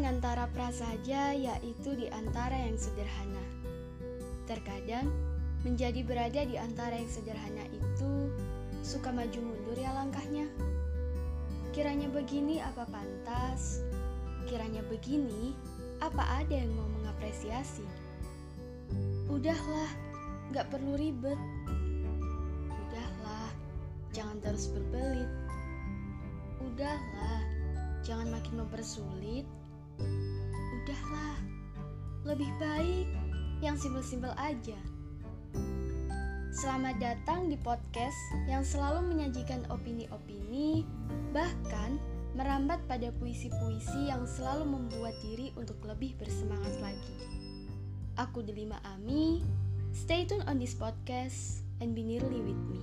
Bukan antara prasaja, yaitu di antara yang sederhana. Terkadang, menjadi berada di antara yang sederhana itu suka maju mundur ya langkahnya. Kiranya begini apa pantas? Kiranya begini, apa ada yang mau mengapresiasi? Udahlah, gak perlu ribet. Udahlah, jangan terus berbelit. Udahlah, jangan makin mempersulit. Udahlah, lebih baik yang simpel-simpel aja. Selamat datang di podcast yang selalu menyajikan opini-opini, bahkan merambat pada puisi-puisi yang selalu membuat diri untuk lebih bersemangat lagi. Aku Delima Ami, stay tune on this podcast and be nearly with me.